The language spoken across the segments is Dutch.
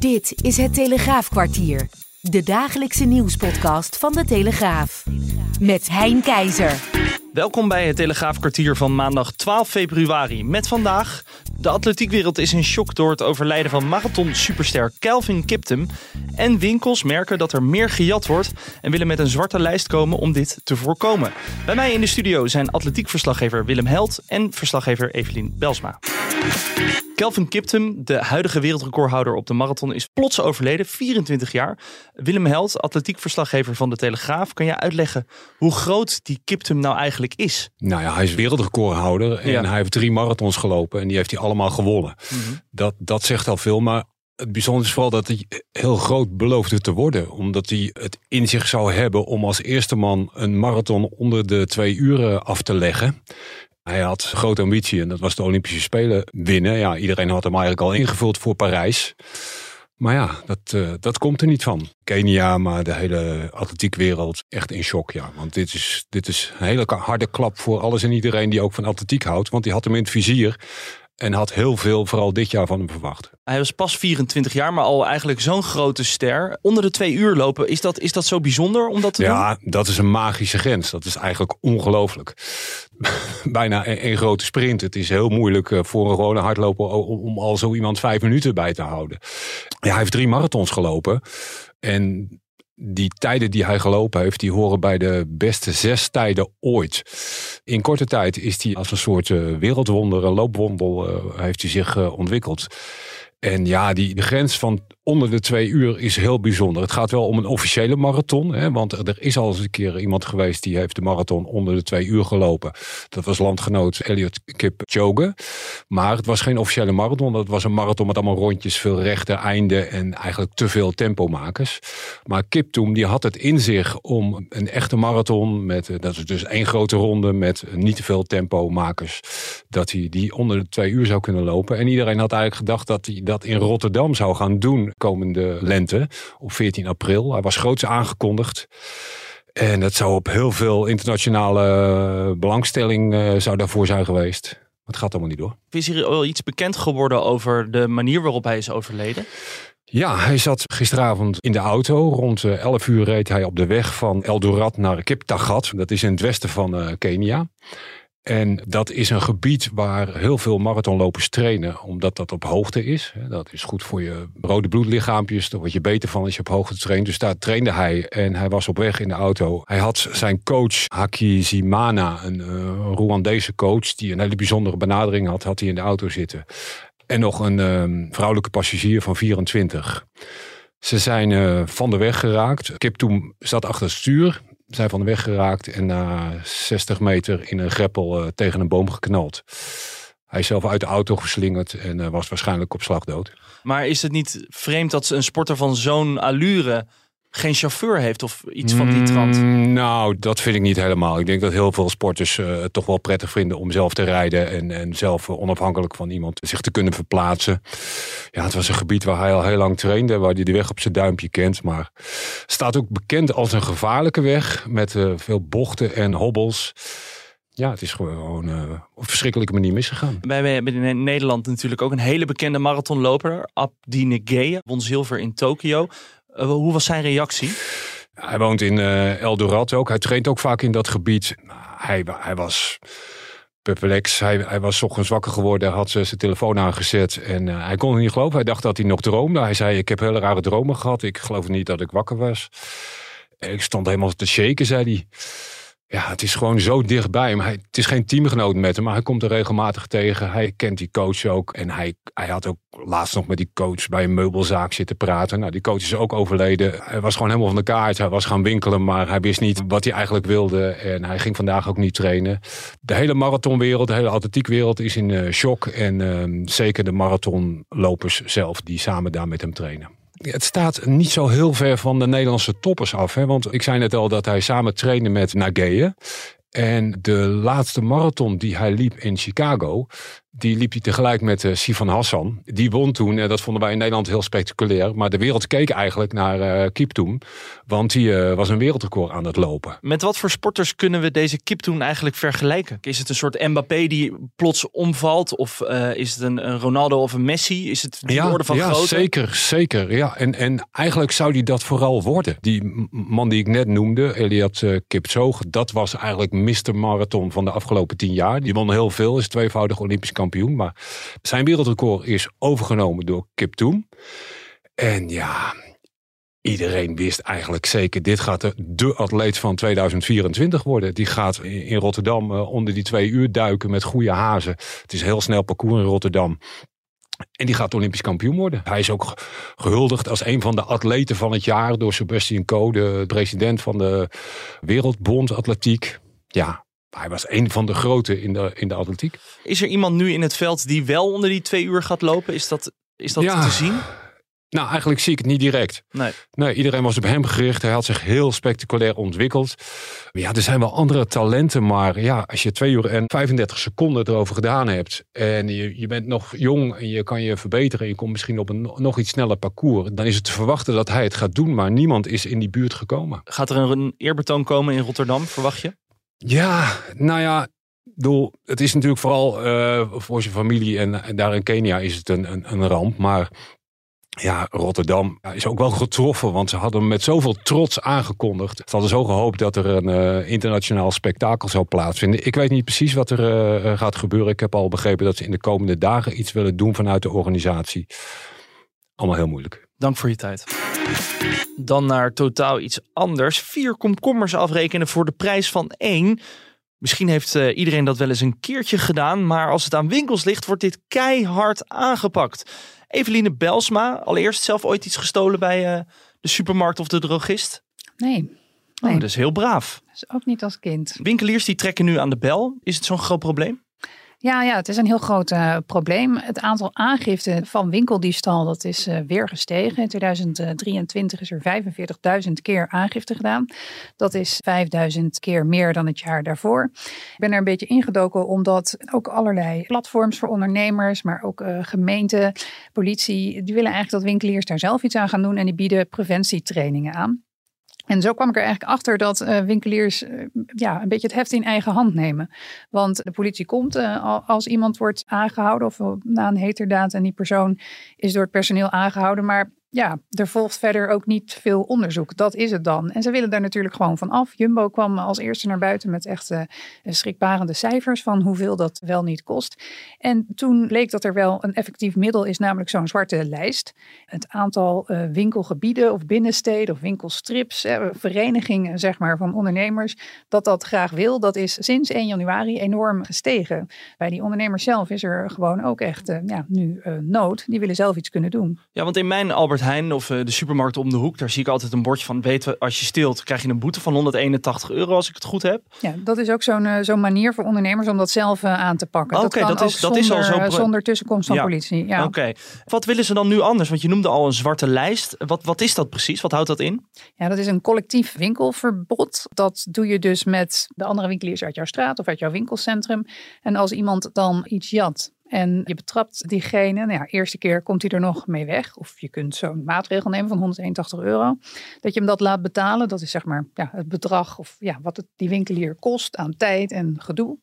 Dit is het Telegraafkwartier. De dagelijkse nieuwspodcast van de Telegraaf. Met Hein Keizer. Welkom bij het Telegraafkwartier van maandag 12 februari. Met vandaag. De atletiekwereld is in shock door het overlijden van marathon-superster Kelvin Kiptum. En winkels merken dat er meer gejat wordt en willen met een zwarte lijst komen om dit te voorkomen. Bij mij in de studio zijn atletiekverslaggever Willem Held en verslaggever Evelien Belsma. Kelvin Kiptum, de huidige wereldrecordhouder op de marathon, is plots overleden, 24 jaar. Willem Held, atletiekverslaggever van de Telegraaf, kan je uitleggen hoe groot die Kiptum nou eigenlijk is? Nou ja, hij is wereldrecordhouder en Ja. hij heeft drie marathons gelopen en die heeft hij allemaal gewonnen. dat, dat zegt al veel, maar het bijzondere is vooral dat hij heel groot beloofde te worden. Omdat hij het in zich zou hebben om als eerste man een marathon onder de twee uren af te leggen. Hij had grote ambitie en dat was de Olympische Spelen winnen. Ja, iedereen had hem eigenlijk al ingevuld voor Parijs. Maar ja, dat, eh, dat komt er niet van. Kenia, maar de hele atletiekwereld echt in shock. Ja. Want dit is, dit is een hele harde klap voor alles en iedereen die ook van atletiek houdt. Want die had hem in het vizier en had heel veel, vooral dit jaar, van hem verwacht. Hij was pas 24 jaar, maar al eigenlijk zo'n grote ster. Onder de twee uur lopen, is dat, is dat zo bijzonder om dat te doen? Ja, dat is een magische grens. Dat is eigenlijk ongelooflijk. Bijna een, een grote sprint. Het is heel moeilijk eh, voor een gewone hardloper om, om al zo iemand vijf minuten bij te houden. Ja, hij heeft drie marathons gelopen. En die tijden die hij gelopen heeft, die horen bij de beste zes tijden ooit. In korte tijd is hij als een soort eh, wereldwonder, een loopwondel, eh, heeft hij zich eh, ontwikkeld. En ja, die, de grens van onder de twee uur is heel bijzonder. Het gaat wel om een officiële marathon. Hè, want er is al eens een keer iemand geweest die heeft de marathon onder de twee uur gelopen. Dat was landgenoot Elliot Kipchoge. Maar het was geen officiële marathon. Dat was een marathon met allemaal rondjes, veel rechte einden en eigenlijk te veel tempomakers. Maar Kiptoum die had het in zich om een echte marathon met, eh, dat is dus één grote ronde met niet te veel tempomakers, dat hij die onder de twee uur zou kunnen lopen. En iedereen had eigenlijk gedacht dat hij dat in Rotterdam zou gaan doen komende lente op 14 april. Hij was groots aangekondigd. En dat zou op heel veel internationale eh, belangstelling eh, zou daarvoor zijn geweest. Maar het gaat allemaal niet door. Is hier al iets bekend geworden over de manier waarop hij is overleden? Ja, hij zat gisteravond in de auto. Rond eh, 11 uur reed hij op de weg van Eldorat naar Kiptagat. Dat is in het westen van eh, Kenia. En dat is een gebied waar heel veel marathonlopers trainen, omdat dat op hoogte is. Dat is goed voor je rode bloedlichaampjes, daar word je beter van als je op hoogte traint. Dus daar trainde hij en hij was op weg in de auto. Hij had zijn coach Haki Zimana, een uh, Rwandese coach, die een hele bijzondere benadering had, had hij in de auto zitten. En nog een uh, vrouwelijke passagier van 24. Ze zijn uh, van de weg geraakt. Kip toen zat achter het stuur zijn van de weg geraakt en na 60 meter in een greppel uh, tegen een boom geknald. Hij is zelf uit de auto geslingerd en uh, was waarschijnlijk op slag dood. Maar is het niet vreemd dat een sporter van zo'n allure geen chauffeur heeft of iets van die trant? Mm, nou, dat vind ik niet helemaal. Ik denk dat heel veel sporters uh, het toch wel prettig vinden om zelf te rijden en, en zelf onafhankelijk van iemand zich te kunnen verplaatsen. Ja, het was een gebied waar hij al heel lang trainde, waar hij de weg op zijn duimpje kent. Maar staat ook bekend als een gevaarlijke weg met uh, veel bochten en hobbels. Ja, het is gewoon uh, op een verschrikkelijke manier misgegaan. Wij hebben in Nederland natuurlijk ook een hele bekende marathonloper, Abdi Negeye, won zilver in Tokio. Uh, hoe was zijn reactie? Hij woont in uh, Eldorat ook. Hij traint ook vaak in dat gebied. Hij, hij was perplex. Hij, hij was ochtends wakker geworden, hij had zijn telefoon aangezet en uh, hij kon het niet geloven. Hij dacht dat hij nog droomde. Hij zei, ik heb hele rare dromen gehad. Ik geloof niet dat ik wakker was. Ik stond helemaal te shaken, zei hij. Ja, het is gewoon zo dichtbij hem. Het is geen teamgenoot met hem, maar hij komt er regelmatig tegen. Hij kent die coach ook. En hij, hij had ook laatst nog met die coach bij een meubelzaak zitten praten. Nou, die coach is ook overleden. Hij was gewoon helemaal van de kaart. Hij was gaan winkelen, maar hij wist niet wat hij eigenlijk wilde. En hij ging vandaag ook niet trainen. De hele marathonwereld, de hele atletiekwereld is in uh, shock. En uh, zeker de marathonlopers zelf, die samen daar met hem trainen. Het staat niet zo heel ver van de Nederlandse toppers af. Hè? Want ik zei net al dat hij samen trainde met Nageye. En de laatste marathon die hij liep in Chicago, Die liep hij tegelijk met uh, Sifan Hassan. Die won toen. Uh, dat vonden wij in Nederland heel spectaculair. Maar de wereld keek eigenlijk naar uh, Kiptoen. Want die was een wereldrecord aan het lopen. Met wat voor sporters kunnen we deze Kiptoen eigenlijk vergelijken? Is het een soort Mbappé die plots omvalt? Of is het een, een, Ronaldo of een Messi? Is het die ja, orde van ja, grootte? zeker. Zeker. Ja. En, en eigenlijk zou die dat vooral worden. Die man die ik net noemde, Eliat uh, Kipchoge. Dat was eigenlijk Mr. Marathon van de afgelopen tien jaar. Die won heel veel. Is tweevoudig Olympisch kampioen. Maar zijn wereldrecord is overgenomen door Kip Toon. En ja, iedereen wist eigenlijk zeker, dit gaat de, atleet van 2024 worden. Die gaat in Rotterdam uh, onder die twee uur duiken met goede hazen. Het is heel snel parcours in Rotterdam. En die gaat Olympisch kampioen worden. Hij is ook gehuldigd als een van de atleten van het jaar door Sebastian Coe, de president van de Wereldbond Atletiek. Ja, hij was een van de grote in de, in de atletiek. Is er iemand nu in het veld die wel onder die twee uur gaat lopen? Is dat, is dat Ja. te zien? Nou, eigenlijk zie ik het niet direct. Nee. Nee, iedereen was op hem gericht. Hij had zich heel spectaculair ontwikkeld. Ja, er zijn wel andere talenten, maar ja, als je 2 uur en 35 seconden erover gedaan hebt en je, je bent nog jong en je kan je verbeteren en je komt misschien op een no- nog iets sneller parcours, dan is het te verwachten dat hij het gaat doen, maar niemand is in die buurt gekomen. Gaat er een eerbetoon komen in Rotterdam, verwacht je? Ja, nou ja, het is natuurlijk vooral eh, voor zijn familie en, daar in Kenia is het een, een, een ramp, maar ja, Rotterdam is ook wel getroffen, want ze hadden met zoveel trots aangekondigd. Ze hadden zo gehoopt dat er een eh, internationaal spektakel zou plaatsvinden. Ik weet niet precies wat er eh, gaat gebeuren. Ik heb al begrepen dat ze in de komende dagen iets willen doen vanuit de organisatie. Allemaal heel moeilijk. Dank voor je tijd. Dan naar totaal iets anders. Vier komkommers afrekenen voor de prijs van één. Misschien heeft eh, iedereen dat wel eens een keertje gedaan, maar als het aan winkels ligt, wordt dit keihard aangepakt. Eveline Belsma, allereerst zelf ooit iets gestolen bij eh, de supermarkt of de drogist? Nee, Oh, Nee. dat is heel braaf. dus ook niet als kind. Winkeliers die trekken nu aan de bel. Is het zo'n groot probleem? Ja, ja, het is een heel groot eh, probleem. Het aantal aangiften van winkeldiefstal dat is eh, weer gestegen. In 2023 is er 45.000 keer aangifte gedaan. Dat is 5.000 keer meer dan het jaar daarvoor. Ik ben er een beetje ingedoken omdat ook allerlei platforms voor ondernemers, maar ook eh, gemeenten, politie, die willen eigenlijk dat winkeliers daar zelf iets aan gaan doen en die bieden preventietrainingen aan. En zo kwam ik er eigenlijk achter dat eh, winkeliers eh, ja, een beetje het heft in eigen hand nemen. Want de politie komt al- als iemand wordt aangehouden of na een heterdaad en die persoon is door het personeel aangehouden. Maar ja, er volgt verder ook niet veel onderzoek. Dat is het dan. En ze willen daar natuurlijk gewoon van af. Jumbo kwam als eerste naar buiten met echt eh, schrikbarende cijfers van hoeveel dat wel niet kost. En toen bleek dat er wel een effectief middel is, namelijk zo'n zwarte lijst. Het aantal eh, winkelgebieden of binnensteden of winkelstrips, verenigingen zeg maar van ondernemers, dat dat graag wil, dat is sinds 1 januari enorm gestegen. Bij die ondernemers zelf is er gewoon ook echt ja, nu nood. Die willen zelf iets kunnen doen. Ja, want in mijn Albert Heijn of eh, de supermarkt om de hoek, daar zie ik altijd een bordje van, weet we, als je steelt, krijg je een boete van 181 euro als ik het goed heb. Ja, dat is ook zo'n eh, zo'n manier voor ondernemers om dat zelf eh, aan te pakken. Oké, dat dat is- dat is al zonder, zo zonder tussenkomst van Ja. politie. Ja. Oké. Wat willen ze dan nu anders? Want je noemde al een zwarte lijst. Wat, wat is dat precies? Wat houdt dat in? Ja, dat is een collectief winkelverbod. Dat doe je dus met de andere winkeliers uit jouw straat of uit jouw winkelcentrum. En als iemand dan iets jat en je betrapt diegene, nou ja, eerste keer komt hij er nog mee weg. Of je kunt zo'n maatregel nemen van 181 euro. Dat je hem dat laat betalen, dat is zeg maar ja, het bedrag of ja, wat het die winkelier kost aan tijd en gedoe.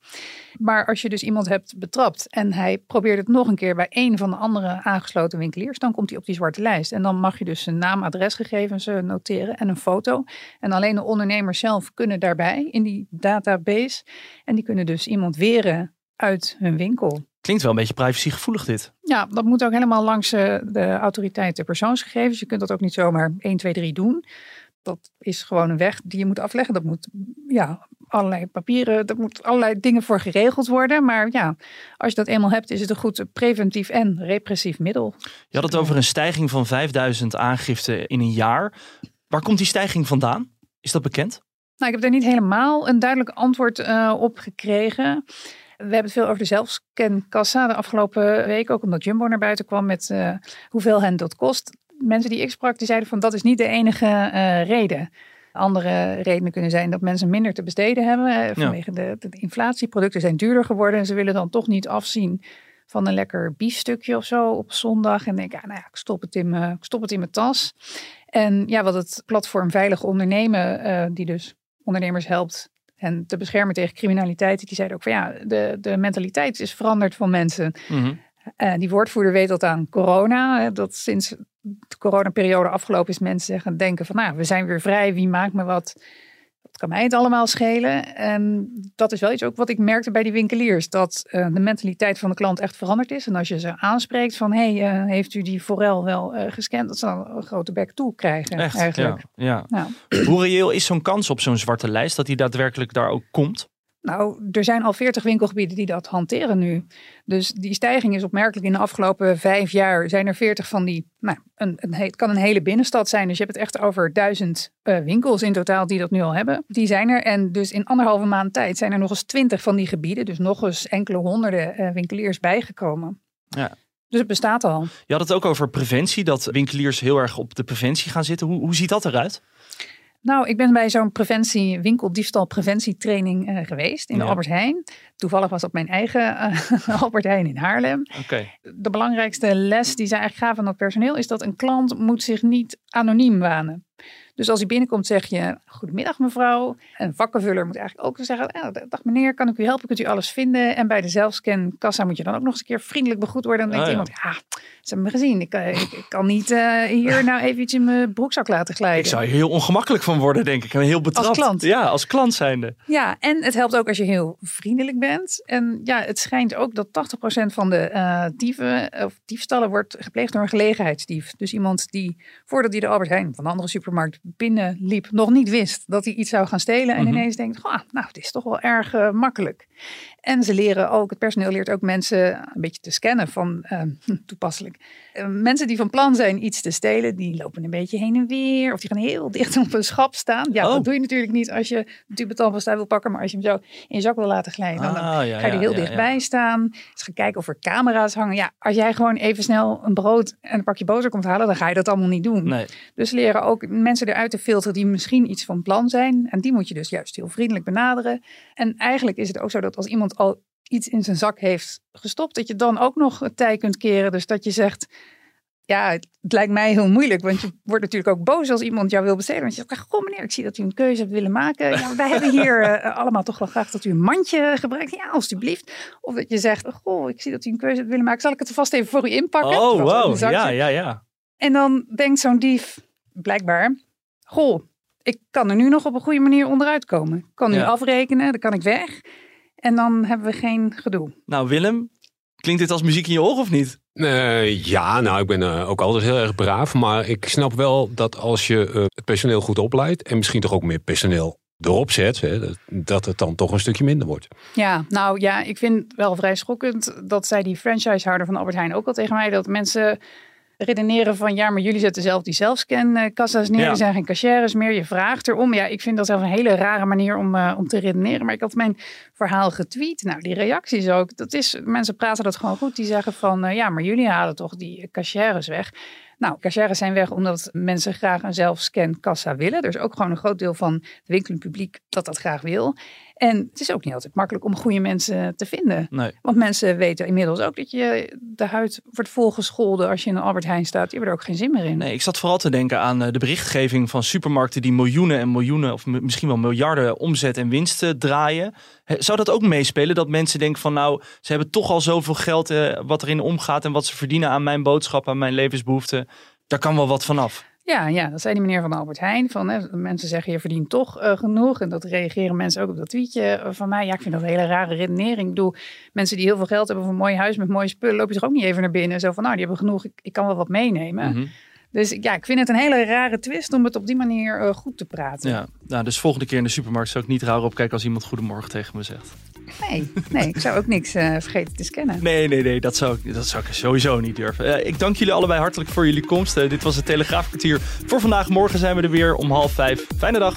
Maar als je dus iemand hebt betrapt en hij probeert het nog een keer bij een van de andere aangesloten winkeliers, dan komt hij op die zwarte lijst. En dan mag je dus zijn naam, adresgegevens eh, noteren en een foto. En alleen de ondernemers zelf kunnen daarbij in die database. En die kunnen dus iemand weren uit hun winkel. Klinkt wel een beetje privacygevoelig dit. Ja, dat moet ook helemaal langs eh, de autoriteit persoonsgegevens. Je kunt dat ook niet zomaar 1, 2, 3 doen. Dat is gewoon een weg die je moet afleggen. Dat moet ja, allerlei papieren, er moet allerlei dingen voor geregeld worden. Maar ja, als je dat eenmaal hebt, is het een goed preventief en repressief middel. Je had het over een stijging van 5000 aangiften in een jaar. Waar komt die stijging vandaan? Is dat bekend? Nou, ik heb daar niet helemaal een duidelijk antwoord eh, op gekregen. We hebben het veel over de zelfscankassa de afgelopen week, ook omdat Jumbo naar buiten kwam met eh, hoeveel hen dat kost. Mensen die ik sprak, die zeiden van dat is niet de enige eh, reden. Andere redenen kunnen zijn dat mensen minder te besteden hebben eh, vanwege de, de inflatie. Producten zijn duurder geworden en ze willen dan toch niet afzien van een lekker biefstukje of zo op zondag. En denk, ja, nou ja, ik stop het in mijn, ik stop het in mijn tas. En ja, wat het platform Veilig Ondernemen, uh, die dus ondernemers helpt en te beschermen tegen criminaliteit, die zeiden ook van ja, de, de mentaliteit is veranderd van mensen. Mm die woordvoerder weet dat aan corona. Dat sinds de coronaperiode afgelopen is, mensen zeggen, denken van nou, we zijn weer vrij, wie maakt me wat? Wat kan mij het allemaal schelen? En dat is wel iets ook wat ik merkte bij die winkeliers. Dat uh, de mentaliteit van de klant echt veranderd is. En als je ze aanspreekt van, hey, uh, heeft u die forel wel uh, gescand? Dat ze dan een grote bek toe krijgen echt, eigenlijk. Ja, ja. Nou. Hoe reëel is zo'n kans op zo'n zwarte lijst? Dat die daadwerkelijk daar ook komt? Nou, er zijn al 40 winkelgebieden die dat hanteren nu. Dus die stijging is opmerkelijk. In de afgelopen vijf jaar zijn er 40 van die. Nou, een, een, het kan een hele binnenstad zijn. Dus je hebt het echt over duizend uh, winkels in totaal die dat nu al hebben. Die zijn er. En dus in anderhalve maand tijd zijn er nog eens 20 van die gebieden. Dus nog eens enkele honderden uh, winkeliers bijgekomen. Ja. Dus het bestaat al. Je had het ook over preventie, dat winkeliers heel erg op de preventie gaan zitten. Hoe, hoe ziet dat eruit? Nou, ik ben bij zo'n preventie, winkeldiefstalpreventietraining uh, geweest in de Albert Heijn. Toevallig was dat mijn eigen uh, Albert Heijn in Haarlem. Okay. De belangrijkste les die zij eigenlijk gaven aan het personeel is dat een klant moet zich niet anoniem wanen. Dus als hij binnenkomt zeg je, goedemiddag mevrouw. En een vakkenvuller moet eigenlijk ook zeggen, eh, dag meneer, kan ik u helpen? Kunt u alles vinden? En bij de zelfscankassa moet je dan ook nog eens een keer vriendelijk begroet worden. Dan denkt oh, ja. iemand, ja, ze hebben me gezien. Ik, ik, ik kan niet uh, hier nou eventjes in mijn broekzak laten glijden. Ik zou hier heel ongemakkelijk van worden, denk ik. En heel betrapt. Als klant. Ja, als klant zijnde. Ja, en het helpt ook als je heel vriendelijk bent. En ja, het schijnt ook dat 80% van de uh, dieven of diefstallen wordt gepleegd door een gelegenheidsdief. Dus iemand die, voordat hij de Albert Heijn van een andere supermarkt binnenliep, nog niet wist dat hij iets zou gaan stelen. En mm -hmm. ineens denkt, goh, nou, het is toch wel erg uh, makkelijk. En ze leren ook, het personeel leert ook mensen een beetje te scannen van uh, toepasselijk. Uh, mensen die van plan zijn iets te stelen, die lopen een beetje heen en weer. Of die gaan heel dicht op een schap staan. Ja, oh. dat doe je natuurlijk niet als je een tube tandpasta wil pakken. Maar als je hem zo in je zak wil laten glijden, dan, ah, ja, ga je er heel ja, dichtbij ja. staan. Dus ga kijken of er camera's hangen. Ja, als jij gewoon even snel een brood en een pakje boter komt halen, dan ga je dat allemaal niet doen. Nee. Dus leren ook mensen eruit te filteren die misschien iets van plan zijn. En die moet je dus juist heel vriendelijk benaderen. En eigenlijk is het ook zo dat als iemand al iets in zijn zak heeft gestopt, dat je dan ook nog het tij kunt keren. Dus dat je zegt, ja, het lijkt mij heel moeilijk, want je wordt natuurlijk ook boos als iemand jou wil besteden. Want je zegt, goh meneer, ik zie dat u een keuze hebt willen maken. Ja, wij hebben hier uh, allemaal toch wel graag dat u een mandje gebruikt. Ja, alstublieft. Of dat je zegt, goh, ik zie dat u een keuze hebt willen maken. Zal ik het er vast even voor u inpakken? Oh, wow. Ja, ja, ja. En dan denkt zo'n dief, blijkbaar, goh, ik kan er nu nog op een goede manier onderuit komen. Ik kan nu Ja. afrekenen, dan kan ik weg. En dan hebben we geen gedoe. Nou, Willem, klinkt dit als muziek in je oor of niet? Eh, ja, nou, ik ben eh, ook altijd heel erg braaf. Maar ik snap wel dat als je eh, het personeel goed opleidt... en misschien toch ook meer personeel erop zet... Hè, dat, het dan toch een stukje minder wordt. Ja, nou ja, ik vind het wel vrij schokkend dat zij die franchisehouder van Albert Heijn ook al tegen mij dat mensen redeneren van ja, maar jullie zetten zelf die zelfscan-kassa's neer. Ja. Er zijn geen cashiers meer. Je vraagt erom. Ja, ik vind dat zelf een hele rare manier om, uh, om te redeneren. Maar ik had mijn verhaal getweet. Nou, die reacties ook. Dat is, mensen praten dat gewoon goed. Die zeggen van uh, ja, maar jullie halen toch die cashiers weg. Nou, cashiers zijn weg omdat mensen graag een zelfscan-kassa willen. Er is ook gewoon een groot deel van het winkelend publiek dat dat graag wil. En het is ook niet altijd makkelijk om goede mensen te vinden. Nee. Want mensen weten inmiddels ook dat je de huid wordt volgescholden als je in een Albert Heijn staat. Die hebben er ook geen zin meer in. Nee, ik zat vooral te denken aan eh, de berichtgeving van supermarkten die miljoenen en miljoenen of misschien wel miljarden omzet en winsten draaien. Hè, Zou dat ook meespelen dat mensen denken van nou, ze hebben toch al zoveel geld eh, wat erin omgaat en wat ze verdienen aan mijn boodschap, aan mijn levensbehoeften. Daar kan wel wat vanaf. Ja, ja, dat zei die meneer van Albert Heijn. Van, hè, mensen zeggen je verdient toch uh, genoeg. En dat reageren mensen ook op dat tweetje van mij. Ja, ik vind dat een hele rare redenering. Ik bedoel, mensen die heel veel geld hebben voor een mooi huis met mooie spullen, loop je toch ook niet even naar binnen. Zo van, nou, die hebben genoeg, ik, ik kan wel wat meenemen. Mhm. Dus ja, ik vind het een hele rare twist om het op die manier uh, goed te praten. Ja, nou, dus volgende keer in de supermarkt zou ik niet raar opkijken als iemand goedemorgen tegen me zegt. Nee, nee, ik zou ook niks uh, vergeten te scannen. Nee, nee, nee, dat zou, ik, dat zou ik sowieso niet durven. Uh, ik dank jullie allebei hartelijk voor jullie komst. Dit was het Telegraafkwartier voor vandaag. Morgen zijn we er weer om half vijf. Fijne dag.